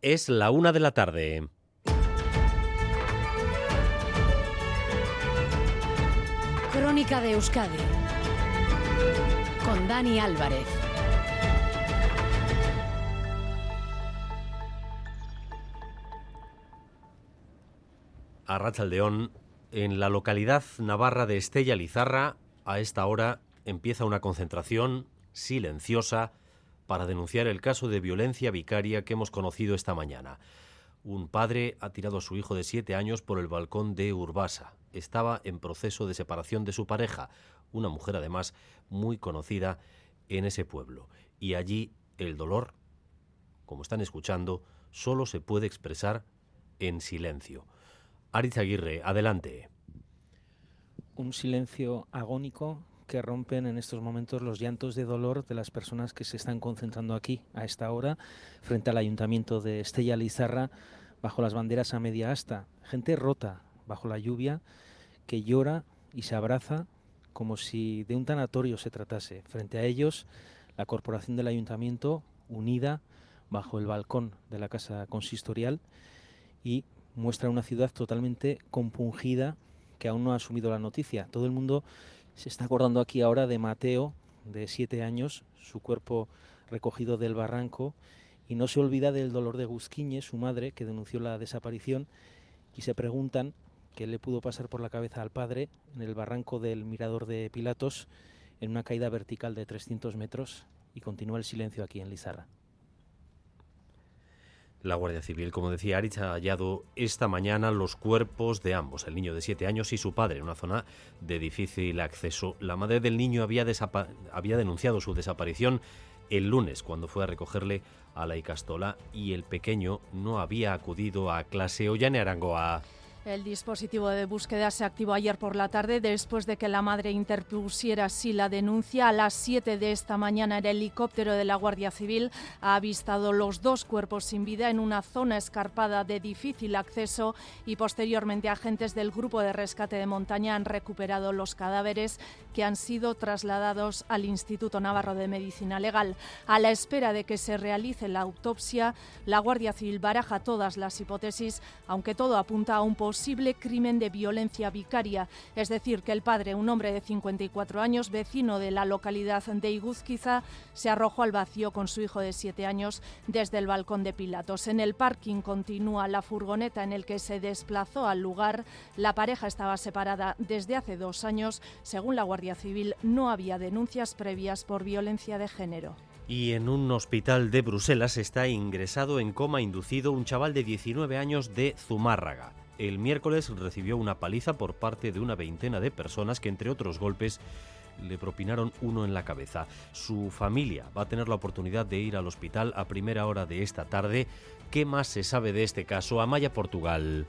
Es la una de la tarde. Crónica de Euskadi con Dani Álvarez. A Rachaldeón, en la localidad navarra de Estella Lizarra, a esta hora empieza una concentración silenciosa para denunciar el caso de violencia vicaria que hemos conocido esta mañana. Un padre ha tirado a su hijo de siete años por el balcón de Urbasa. Estaba en proceso de separación de su pareja, una mujer además muy conocida en ese pueblo. Y allí el dolor, como están escuchando, solo se puede expresar en silencio. Aritz Aguirre, adelante. Un silencio agónico que rompen en estos momentos los llantos de dolor de las personas que se están concentrando aquí a esta hora frente al ayuntamiento de Estella Lizarra bajo las banderas a media asta. Gente rota bajo la lluvia que llora y se abraza como si de un tanatorio se tratase. Frente a ellos, la corporación del ayuntamiento unida bajo el balcón de la casa consistorial y muestra una ciudad totalmente compungida que aún no ha asumido la noticia. Todo el mundo se está acordando aquí ahora de Mateo, de siete años, su cuerpo recogido del barranco, y no se olvida del dolor de Gusquiñe, su madre, que denunció la desaparición, y se preguntan qué le pudo pasar por la cabeza al padre en el barranco del Mirador de Pilatos, en una caída vertical de 300 metros, y continúa el silencio aquí en Lizarra. La Guardia Civil, como decía Aritz, ha hallado esta mañana los cuerpos de ambos, el niño de siete años y su padre, en una zona de difícil acceso. La madre del niño había, había denunciado su desaparición el lunes, cuando fue a recogerle a la Icastola, y el pequeño no había acudido a clase. Ollane Arangoa. El dispositivo de búsqueda se activó ayer por la tarde después de que la madre interpusiera así la denuncia. A las 7 de esta mañana el helicóptero de la Guardia Civil ha avistado los dos cuerpos sin vida en una zona escarpada de difícil acceso y posteriormente agentes del grupo de rescate de montaña han recuperado los cadáveres que han sido trasladados al Instituto Navarro de Medicina Legal. A la espera de que se realice la autopsia, la Guardia Civil baraja todas las hipótesis, aunque todo apunta a un posible crimen de violencia vicaria, es decir, que el padre, un hombre de 54 años, vecino de la localidad de Iguzquiza, se arrojó al vacío con su hijo de 7 años desde el balcón de Pilatos. En el parking continúa la furgoneta en el que se desplazó al lugar. La pareja estaba separada desde hace dos años. Según la Guardia Civil, no había denuncias previas por violencia de género. Y en un hospital de Bruselas está ingresado en coma inducido un chaval de 19 años de Zumárraga el miércoles recibió una paliza por parte de una veintena de personas que, entre otros golpes, le propinaron uno en la cabeza. Su familia va a tener la oportunidad de ir al hospital a primera hora de esta tarde. ¿Qué más se sabe de este caso? Amaya Portugal.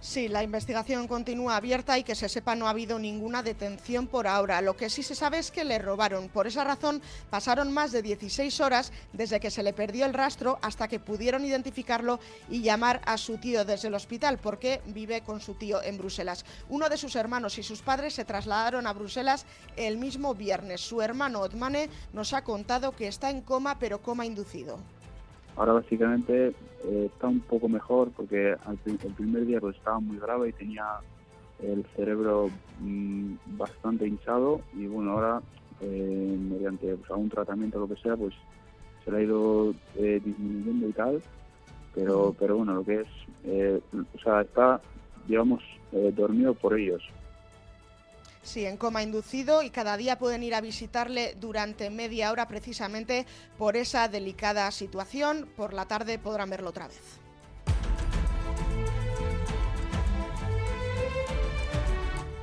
Sí, la investigación continúa abierta y que se sepa no ha habido ninguna detención por ahora. Lo que sí se sabe es que le robaron. Por esa razón pasaron más de 16 horas desde que se le perdió el rastro hasta que pudieron identificarlo y llamar a su tío desde el hospital porque vive con su tío en Bruselas. Uno de sus hermanos y sus padres se trasladaron a Bruselas el mismo viernes. Su hermano Otmane nos ha contado que está en coma pero coma inducido. Ahora básicamente eh, está un poco mejor porque el primer día pues estaba muy grave y tenía el cerebro mm, bastante hinchado y bueno ahora eh, mediante pues, algún tratamiento o lo que sea pues se le ha ido eh, disminuyendo y tal pero pero bueno lo que es o sea está digamos dormido por ellos Sí, en coma inducido y cada día pueden ir a visitarle durante media hora precisamente por esa delicada situación. Por la tarde podrán verlo otra vez.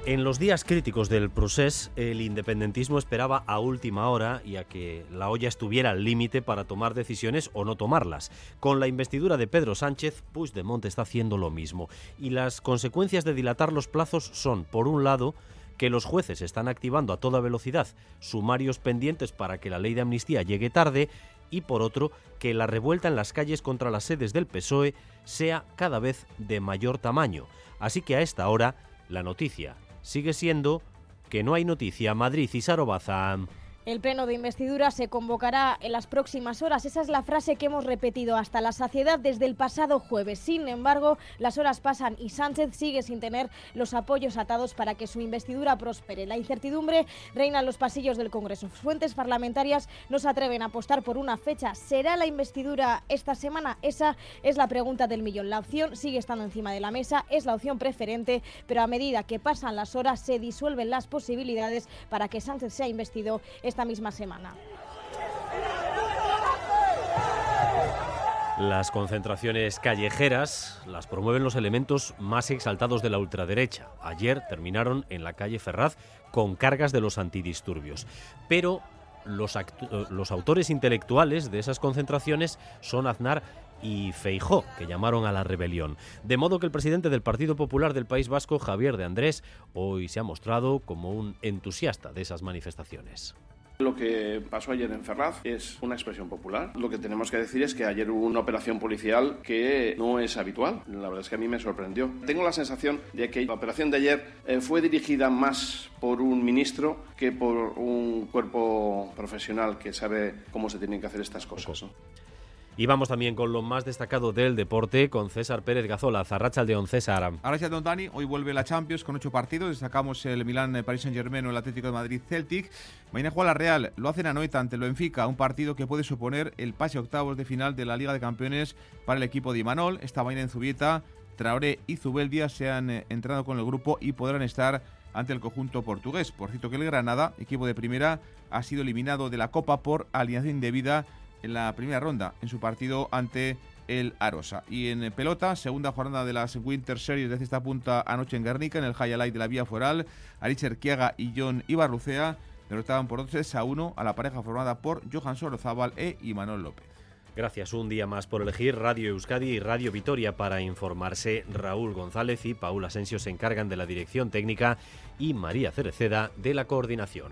En los días críticos del proceso, el independentismo esperaba a última hora y a que la olla estuviera al límite para tomar decisiones o no tomarlas. Con la investidura de Pedro Sánchez, Puigdemont está haciendo lo mismo. Y las consecuencias de dilatar los plazos son, por un lado, que los jueces están activando a toda velocidad sumarios pendientes para que la ley de amnistía llegue tarde y por otro que la revuelta en las calles contra las sedes del PSOE sea cada vez de mayor tamaño. Así que a esta hora la noticia sigue siendo que no hay noticia. Madrid y Sarobaza. El pleno de investidura se convocará en las próximas horas. Esa es la frase que hemos repetido hasta la saciedad desde el pasado jueves. Sin embargo, las horas pasan y Sánchez sigue sin tener los apoyos atados para que su investidura prospere. La incertidumbre reina en los pasillos del Congreso. Fuentes parlamentarias no se atreven a apostar por una fecha. ¿Será la investidura esta semana? Esa es la pregunta del millón. La opción sigue estando encima de la mesa, es la opción preferente, pero a medida que pasan las horas se disuelven las posibilidades para que Sánchez sea investido esta misma semana. Las concentraciones callejeras las promueven los elementos más exaltados de la ultraderecha. Ayer terminaron en la calle Ferraz con cargas de los antidisturbios. Pero los, los autores intelectuales de esas concentraciones son Aznar y Feijó, que llamaron a la rebelión. De modo que el presidente del Partido Popular del País Vasco, Javier de Andrés, hoy se ha mostrado como un entusiasta de esas manifestaciones. Lo que pasó ayer en Ferraz es una expresión popular. Lo que tenemos que decir es que ayer hubo una operación policial que no es habitual. La verdad es que a mí me sorprendió. Tengo la sensación de que la operación de ayer eh, fue dirigida más por un ministro que por un cuerpo profesional que sabe cómo se tienen que hacer estas cosas. Y vamos también con lo más destacado del deporte, con César Pérez Gazola, Zarracha de César. Gracias, don Dani. Hoy vuelve la Champions con ocho partidos. Destacamos el Milán, Paris Saint-Germain o el Atlético de Madrid, Celtic. Mañana juega la Real. Lo hacen a Noeta ante el Benfica, un partido que puede suponer el pase a octavos de final de la Liga de Campeones para el equipo de Imanol. Esta mañana en Zubieta, Traoré y Zubeldia se han eh, entrado con el grupo y podrán estar ante el conjunto portugués. Por cierto que el Granada, equipo de primera, ha sido eliminado de la Copa por alineación indebida en la primera ronda en su partido ante el Arosa. Y en pelota, segunda jornada de las Winter Series desde esta punta anoche en Guernica, en el highlight de la vía foral, Aricher Kiaga y John Ibarrucea derrotaban por 2 a 1 a la pareja formada por Johan Sorozábal e Imanol López. Gracias un día más por elegir Radio Euskadi y Radio Vitoria para informarse. Raúl González y Paula Asensio se encargan de la dirección técnica y María Cereceda de la coordinación.